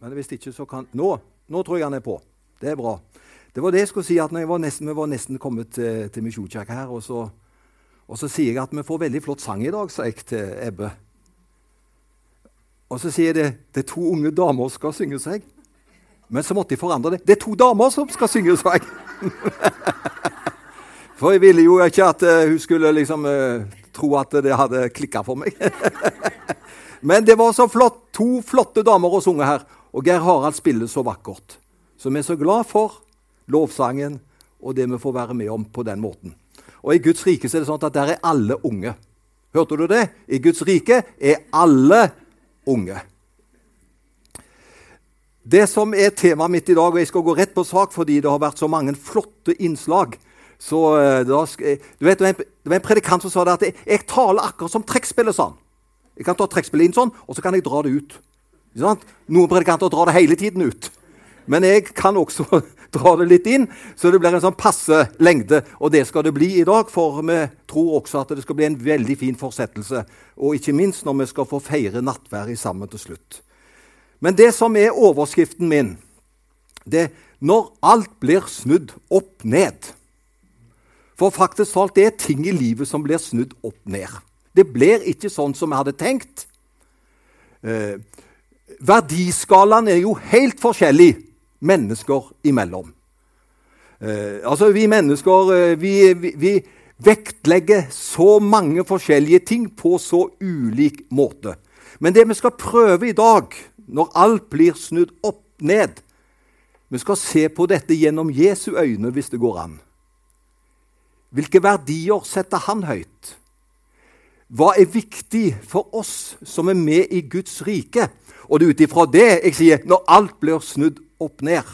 Men hvis ikke, så kan Nå, nå tror jeg han er på. Det er bra. Det var det jeg skulle si, at var nesten, Vi var nesten kommet til, til Misjonskirka her. Og så, og så sier jeg at vi får veldig flott sang i dag, sa jeg til Ebbe. Og så sier jeg det, det er to unge damer som skal synge seg. Men så måtte jeg forandre det. Det er to damer som skal synge seg! For jeg ville jo ikke at uh, hun skulle liksom uh, tro at det hadde klikka for meg. Men det var så flott. To flotte damer å synge her. Og Geir Harald spiller så vakkert. Så vi er så glad for lovsangen og det vi får være med om på den måten. Og I Guds rike så er det sånn at der er alle unge. Hørte du det? I Guds rike er alle unge. Det som er temaet mitt i dag, og jeg skal gå rett på sak fordi det har vært så mange flotte innslag så eh, da, du vet, Det var en predikant som sa det at jeg, jeg taler akkurat som trekkspillet, sa han. Jeg kan ta trekkspillet inn sånn, og så kan jeg dra det ut. Noen predikanter drar det hele tiden ut. Men jeg kan også dra det litt inn, så det blir en sånn passe lengde. Og det skal det bli i dag, for vi tror også at det skal bli en veldig fin fortsettelse. Og ikke minst når vi skal få feire nattværet sammen til slutt. Men det som er overskriften min, det er når alt blir snudd opp ned. For faktisk talt, det er ting i livet som blir snudd opp ned. Det blir ikke sånn som vi hadde tenkt. Eh, verdiskalaen er jo helt forskjellig mennesker imellom. Eh, altså, Vi mennesker eh, vi, vi, vi, vektlegger så mange forskjellige ting på så ulik måte. Men det vi skal prøve i dag, når alt blir snudd opp ned Vi skal se på dette gjennom Jesu øyne, hvis det går an. Hvilke verdier setter han høyt? Hva er viktig for oss som er med i Guds rike? Og det er ut ifra det jeg sier når alt blir snudd opp ned.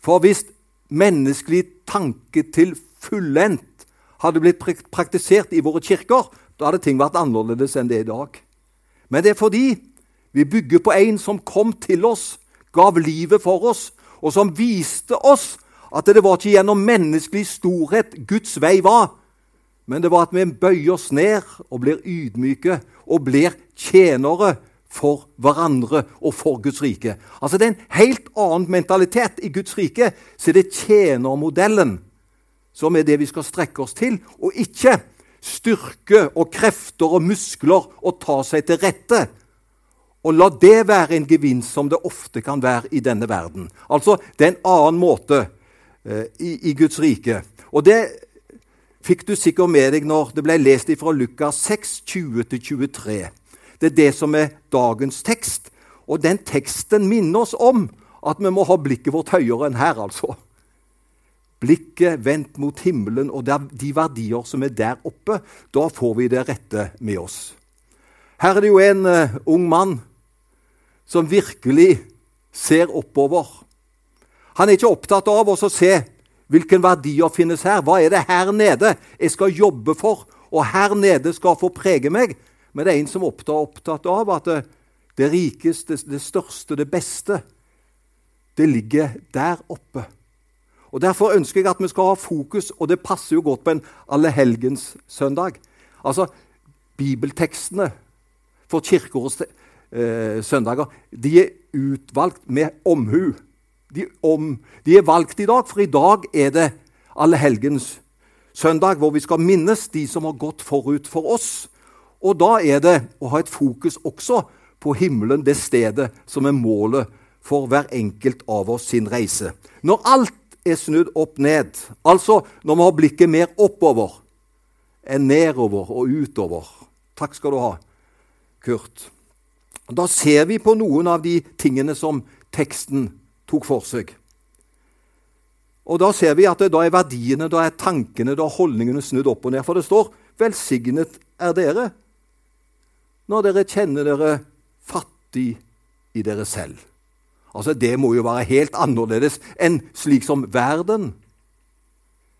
For hvis menneskelig tanke til fullendt hadde blitt praktisert i våre kirker, da hadde ting vært annerledes enn det er i dag. Men det er fordi vi bygger på en som kom til oss, gav livet for oss, og som viste oss at det var ikke gjennom menneskelig storhet Guds vei var, men det var at vi bøyer oss ned og blir ydmyke og blir tjenere for hverandre og for Guds rike. Altså Det er en helt annen mentalitet. I Guds rike så det er tjenermodellen som er det vi skal strekke oss til, og ikke styrke og krefter og muskler og ta seg til rette. Og la det være en gevinst som det ofte kan være i denne verden. Altså, Det er en annen måte eh, i, i, Guds rike. Og det fikk du sikkert med deg når det ble lest fra Lukas 6, 20-23. Det er det som er dagens tekst. Og den teksten minner oss om at vi må ha blikket vårt høyere enn her, altså. Blikket vendt mot himmelen og de verdier som er der oppe. Da får vi det rette med oss. Her er det jo en uh, ung mann som virkelig ser oppover. Han er ikke opptatt av å se hvilke verdier finnes her. Hva er det her nede jeg skal jobbe for, og her nede skal få prege meg? Men det er en som er opptatt av at det, det rikeste, det største, det beste, det ligger der oppe. Og Derfor ønsker jeg at vi skal ha fokus, og det passer jo godt på en allehelgenssøndag. Altså, bibeltekstene for kirkeårets eh, søndager de er utvalgt med omhu. De, om, de, er valgt i dag, for i dag er det allehelgens søndag, hvor vi skal minnes de som har gått forut for oss. Og da er det å ha et fokus også på himmelen, det stedet som er målet for hver enkelt av oss sin reise. Når alt er snudd opp ned, altså når vi har blikket mer oppover enn nedover og utover Takk skal du ha, Kurt. Da ser vi på noen av de tingene som teksten tok for seg. Og Da ser vi at det, da er verdiene, da er tankene, da er holdningene snudd opp og ned. For det står 'Velsignet er dere' når dere kjenner dere fattig i dere selv. Altså, Det må jo være helt annerledes enn slik som verden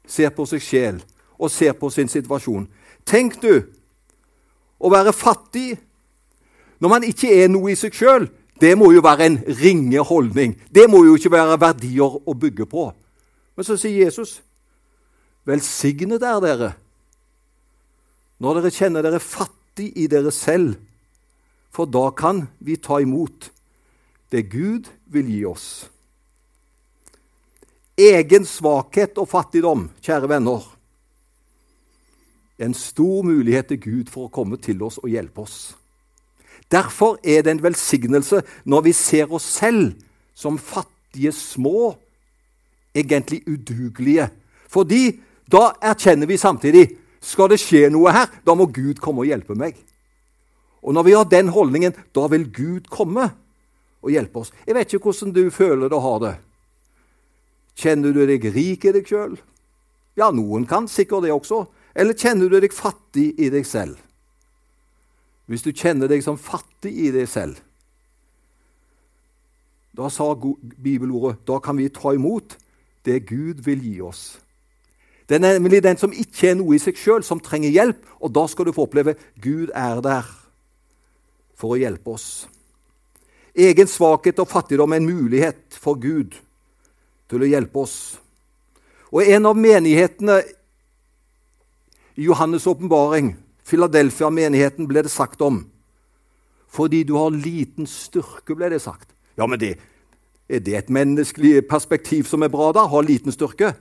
ser på seg sjel og ser på sin situasjon. Tenk du å være fattig når man ikke er noe i seg sjøl. Det må jo være en ringe holdning. Det må jo ikke være verdier å bygge på. Men så sier Jesus, 'Velsignet er dere' når dere kjenner dere fattige i dere selv, for da kan vi ta imot det Gud vil gi oss. Egen svakhet og fattigdom, kjære venner, er en stor mulighet til Gud for å komme til oss og hjelpe oss. Derfor er det en velsignelse når vi ser oss selv som fattige, små, egentlig udugelige. Fordi da erkjenner vi samtidig skal det skje noe her, da må Gud komme og hjelpe meg. Og når vi har den holdningen, da vil Gud komme og hjelpe oss. Jeg vet ikke hvordan du føler det og har det. Kjenner du deg rik i deg sjøl? Ja, noen kan sikkert det også. Eller kjenner du deg fattig i deg selv? Hvis du kjenner deg som fattig i deg selv, da sa bibelordet da kan vi ta imot det Gud vil gi oss. Det er nemlig den som ikke er noe i seg sjøl, som trenger hjelp. Og da skal du få oppleve Gud er der for å hjelpe oss. Egen svakhet og fattigdom er en mulighet for Gud til å hjelpe oss. Og en av menighetene i Johannes' åpenbaring, Philadelphia-menigheten, ble det sagt om. Fordi du har liten styrke, ble det sagt. Ja, men det, er det et menneskelig perspektiv som er bra, da? Ha liten styrke?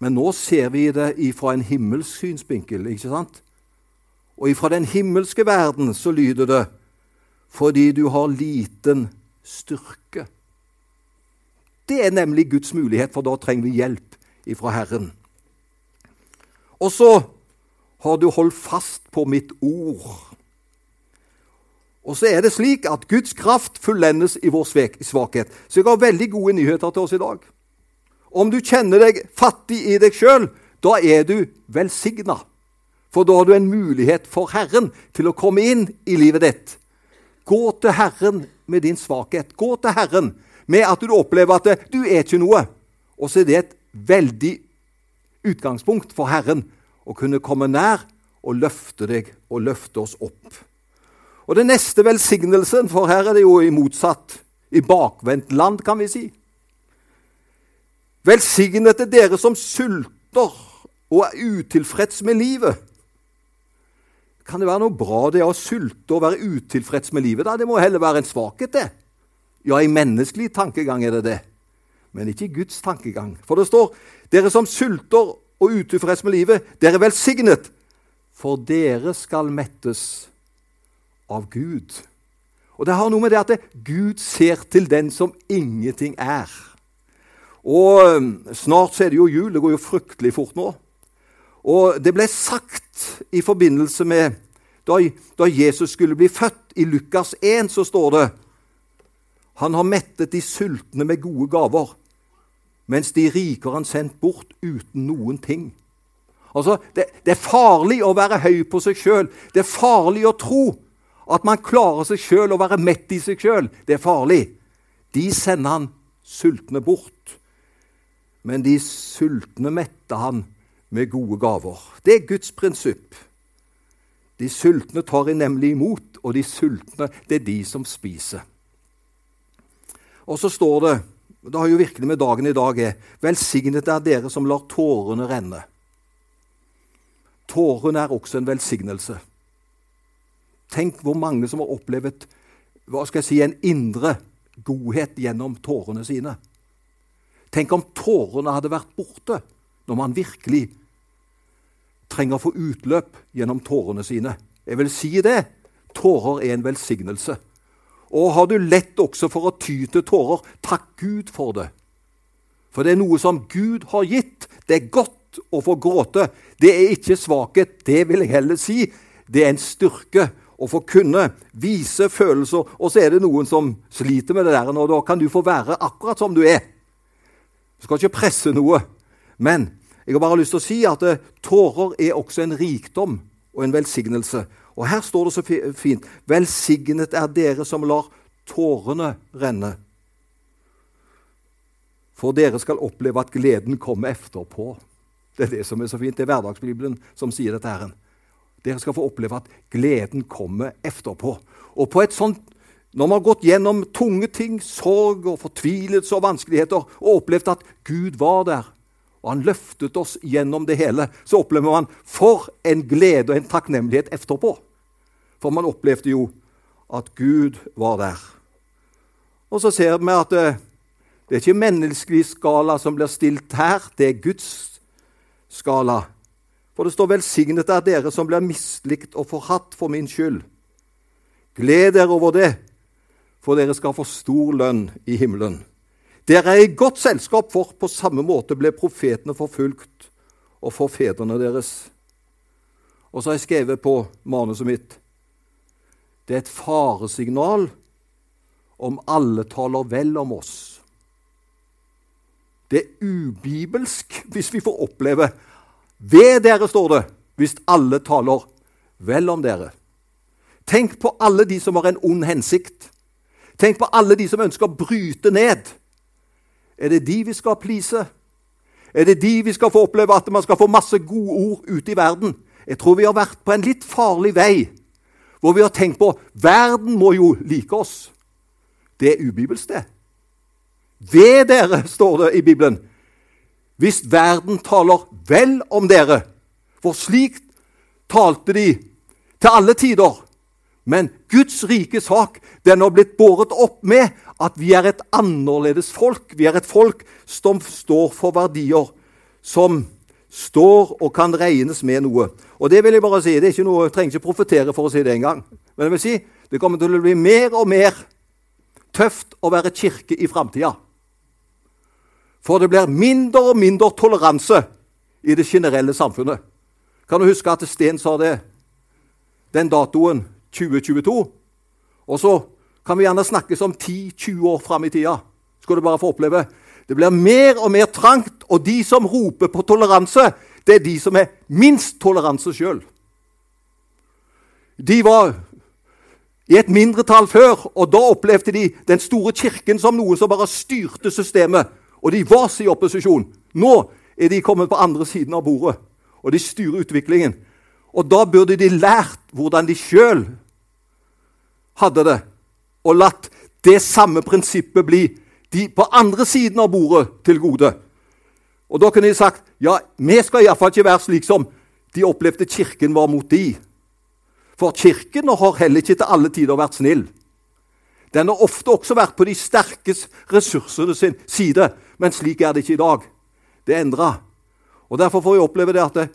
Men nå ser vi det fra en himmelsk synsvinkel, ikke sant? Og ifra den himmelske verden så lyder det fordi du har liten styrke. Det er nemlig Guds mulighet, for da trenger vi hjelp ifra Herren. Og så har du holdt fast på mitt ord. Og så er det slik at Guds kraft fullendes i vår svakhet. Så jeg har veldig gode nyheter til oss i dag. Om du kjenner deg fattig i deg sjøl, da er du velsigna. For da har du en mulighet for Herren til å komme inn i livet ditt. Gå til Herren med din svakhet. Gå til Herren med at du opplever at du er ikke noe. Og så er det et veldig utgangspunkt for Herren å kunne komme nær og løfte deg og løfte oss opp. Og Den neste velsignelsen, for her er det jo i motsatt, i bakvendt land, kan vi si. Velsignet er dere som sulter og er utilfreds med livet kan det være noe bra det å sulte og være utilfreds med livet? da? Det må heller være en svakhet, det. Ja, i menneskelig tankegang er det det, men ikke i Guds tankegang. For det står dere som sulter og utilfreds med livet, dere er velsignet, for dere skal mettes av Gud. Og det har noe med det at Gud ser til den som ingenting er. Og um, snart så er det jo jul. Det går jo fryktelig fort nå. Og Det ble sagt i forbindelse med da, da Jesus skulle bli født. I Lukas 1 så står det han har mettet de sultne med gode gaver, mens de rike har han sendt bort uten noen ting. Altså, det, det er farlig å være høy på seg sjøl. Det er farlig å tro at man klarer seg sjøl og være mett i seg sjøl. Det er farlig. De sender han sultne bort. Men de sultne metter han med gode gaver. Det er Guds prinsipp. De sultne tar nemlig imot, og de sultne, det er de som spiser. Og så står det Det har jo virkelig med dagen i dag er Velsignet er dere som lar tårene renne. Tårene er også en velsignelse. Tenk hvor mange som har opplevd hva skal jeg si, en indre godhet gjennom tårene sine. Tenk om tårene hadde vært borte når man virkelig trenger å få utløp gjennom tårene sine. Jeg vil si det. Tårer er en velsignelse. Og har du lett også for å ty til tårer, takk Gud for det. For det er noe som Gud har gitt. Det er godt å få gråte. Det er ikke svakhet, det vil jeg heller si. Det er en styrke å få kunne vise følelser. Og så er det noen som sliter med det der, og da kan du få være akkurat som du er. Du skal ikke presse noe. Men jeg har bare lyst til å si at uh, tårer er også en rikdom og en velsignelse. Og her står det så fint Velsignet er dere som lar tårene renne. For dere skal oppleve at gleden kommer efterpå. Det er det som er så fint. Det er hverdagsbibelen som sier dette. Herren. Dere skal få oppleve at gleden kommer efterpå. Og på et sånt, Når man har gått gjennom tunge ting, sorg og fortvilelse og vanskeligheter, og opplevd at Gud var der, og han løftet oss gjennom det hele, så opplever man for en glede og en takknemlighet etterpå. For man opplevde jo at Gud var der. Og så ser vi at det, det er ikke menneskelig skala som blir stilt her, det er Guds skala. For det står 'velsignet er dere som blir mislikt og forhatt for min skyld'. Gled dere over det, for dere skal få stor lønn i himmelen. Dere er i godt selskap, for på samme måte ble profetene forfulgt og forfedrene deres. Og så har jeg skrevet på manuset mitt det er et faresignal om alle taler vel om oss. Det er ubibelsk hvis vi får oppleve Ved dere, står det, hvis alle taler vel om dere. Tenk på alle de som har en ond hensikt. Tenk på alle de som ønsker å bryte ned. Er det de vi skal please? Er det de vi skal få oppleve at man skal få masse gode ord ute i verden? Jeg tror vi har vært på en litt farlig vei, hvor vi har tenkt på verden må jo like oss. Det er ubibelsk, det. Ved dere, står det i Bibelen, hvis verden taler vel om dere. For slik talte de til alle tider. Men Guds rike sak den har blitt båret opp med at vi er et annerledes folk. Vi er et folk som står for verdier som står og kan regnes med noe. Og det vil jeg bare si, det er ikke noe, Jeg trenger ikke profetere for å si det engang. Men jeg vil si, det kommer til å bli mer og mer tøft å være kirke i framtida. For det blir mindre og mindre toleranse i det generelle samfunnet. Kan du huske at Sten sa det den datoen 2022? Og så kan vi gjerne snakkes om 10-20 år fram i tida. Skal du bare få oppleve. Det blir mer og mer trangt, og de som roper på toleranse, det er de som er minst toleranse sjøl. De var i et mindretall før, og da opplevde de den store kirken som noe som bare styrte systemet. Og de var i opposisjon. Nå er de kommet på andre siden av bordet, og de styrer utviklingen. Og da burde de lært hvordan de sjøl hadde det, og latt det samme prinsippet bli de på andre siden av bordet til gode. Og da kunne de sagt ja, vi skal iallfall ikke være slik som de opplevde Kirken var mot de. For Kirken har heller ikke til alle tider vært snill. Den har ofte også vært på de sterkes ressursene sin side, men slik er det ikke i dag. Det er endra. Og Derfor får vi oppleve det at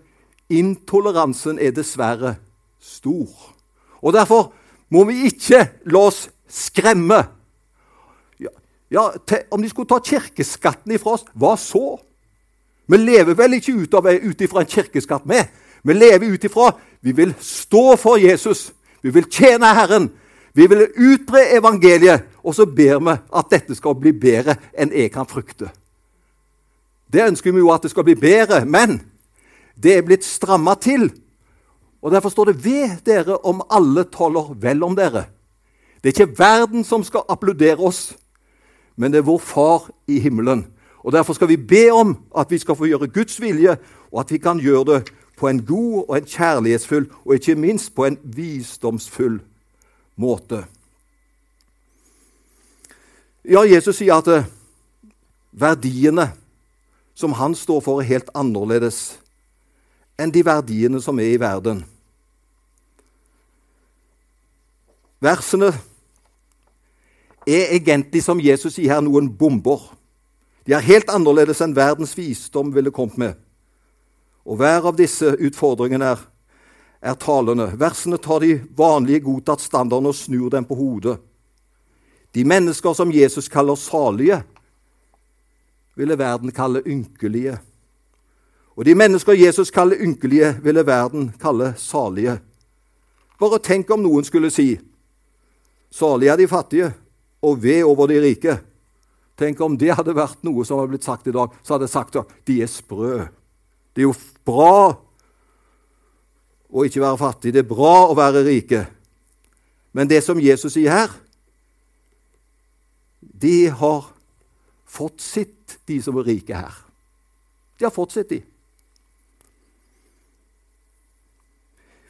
intoleransen er dessverre stor. Og Derfor må vi ikke la oss skremme. Ja, ja, Om de skulle ta kirkeskatten ifra oss, hva så? Vi lever vel ikke ut ifra en kirkeskatt, vi. Vi lever ut ifra vi vil stå for Jesus. Vi vil tjene Herren. Vi vil utbre evangeliet, og så ber vi at dette skal bli bedre enn jeg kan frykte. Det ønsker vi jo at det skal bli bedre, men det er blitt stramma til. Og Derfor står det 'ved dere om alle taler vel om dere'. Det er ikke verden som skal applaudere oss, men det er vår Far i himmelen. Og Derfor skal vi be om at vi skal få gjøre Guds vilje, og at vi kan gjøre det på en god og en kjærlighetsfull og ikke minst på en visdomsfull måte. Ja, Jesus sier at eh, verdiene som han står for, er helt annerledes enn de verdiene som er i verden. Versene er egentlig, som Jesus sier her, noen bomber. De er helt annerledes enn verdens visdom ville kommet med. Og hver av disse utfordringene er, er talende. Versene tar de vanlige godtatt standardene og snur dem på hodet. De mennesker som Jesus kaller salige, ville verden kalle ynkelige. Og de mennesker Jesus kaller ynkelige, ville verden kalle salige. Bare tenk om noen skulle si salige er de fattige, og ved over de rike. Tenk om det hadde vært noe som hadde blitt sagt i dag, så hadde jeg sagt at de er sprø. Det er jo bra å ikke være fattig. Det er bra å være rike. Men det som Jesus sier her De har fått sitt, de som er rike her. De har fått sitt, de.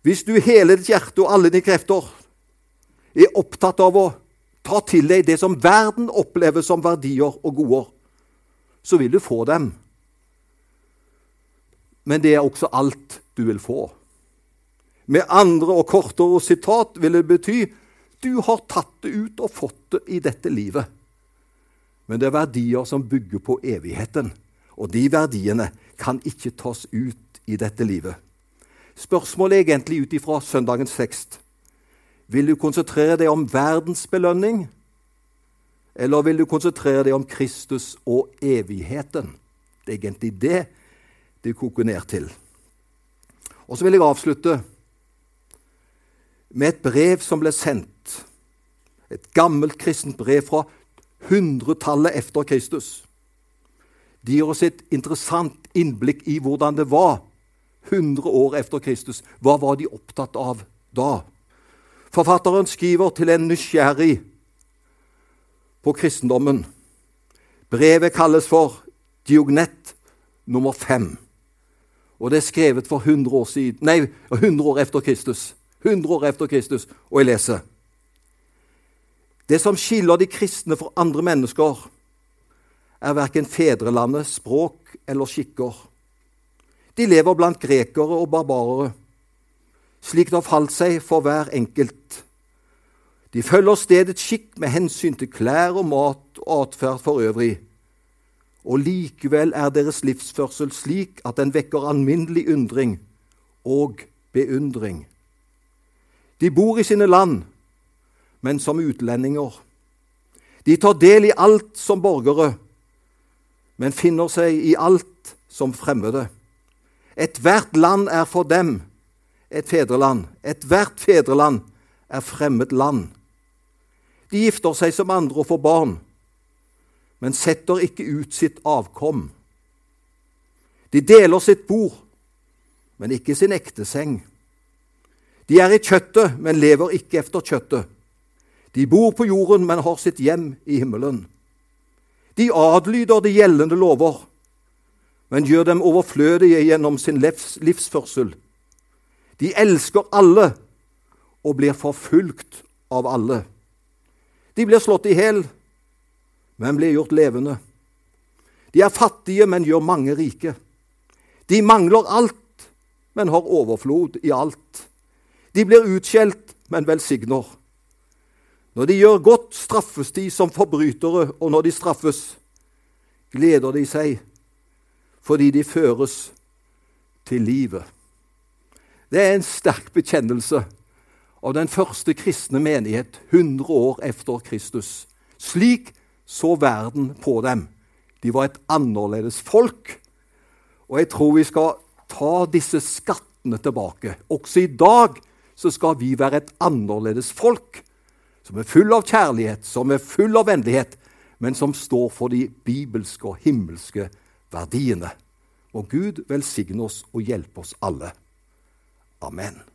Hvis du hele ditt hjerte og alle dine krefter er opptatt av å ta til deg det som verden opplever som verdier og goder, så vil du få dem men det er også alt du vil få. Med andre og kortere sitat vil det bety du har tatt det ut og fått det i dette livet. men det er verdier som bygger på evigheten. Og de verdiene kan ikke tas ut i dette livet. Spørsmålet er egentlig ut ifra søndagens tekst. Vil du konsentrere deg om verdens belønning, eller vil du konsentrere deg om Kristus og evigheten? Det er egentlig det det koker ned til. Og så vil jeg avslutte med et brev som ble sendt. Et gammelt kristent brev fra hundretallet efter Kristus. De gir oss et interessant innblikk i hvordan det var 100 år efter Kristus. Hva var de opptatt av da? Forfatteren skriver til en nysgjerrig på kristendommen. Brevet kalles for Diognet nummer fem. Og det er skrevet for 100 år, siden, nei, 100 år efter Kristus. 100 år efter Kristus, og jeg leser. Det som skiller de kristne fra andre mennesker, er verken fedrelandet, språk eller skikker. De lever blant grekere og barbarere, slik det har falt seg for hver enkelt. De følger stedets skikk med hensyn til klær og mat og atferd for øvrig. Og likevel er deres livsførsel slik at den vekker alminnelig undring og beundring. De bor i sine land, men som utlendinger. De tar del i alt som borgere, men finner seg i alt som fremmede. Ethvert land er for dem et fedreland. Ethvert fedreland er fremmed land. De gifter seg som andre og får barn, men setter ikke ut sitt avkom. De deler sitt bord, men ikke sin ekte seng. De er i kjøttet, men lever ikke efter kjøttet. De bor på jorden, men har sitt hjem i himmelen. De adlyder de gjeldende lover, men gjør dem overflødige gjennom sin livs, livsførsel. De elsker alle og blir forfulgt av alle. De blir slått i hjel, men blir gjort levende. De er fattige, men gjør mange rike. De mangler alt, men har overflod i alt. De blir utskjelt, men velsigner. Når de gjør godt, straffes de som forbrytere, og når de straffes, gleder de seg fordi de føres til livet. Det er en sterk bekjennelse av den første kristne menighet 100 år etter Kristus. Slik så verden på dem. De var et annerledes folk. Og jeg tror vi skal ta disse skattene tilbake. Også i dag så skal vi være et annerledes folk som er full av kjærlighet, som er full av vennlighet, men som står for de bibelske og himmelske verdiene. Og Gud velsigne oss og hjelpe oss alle. Amen.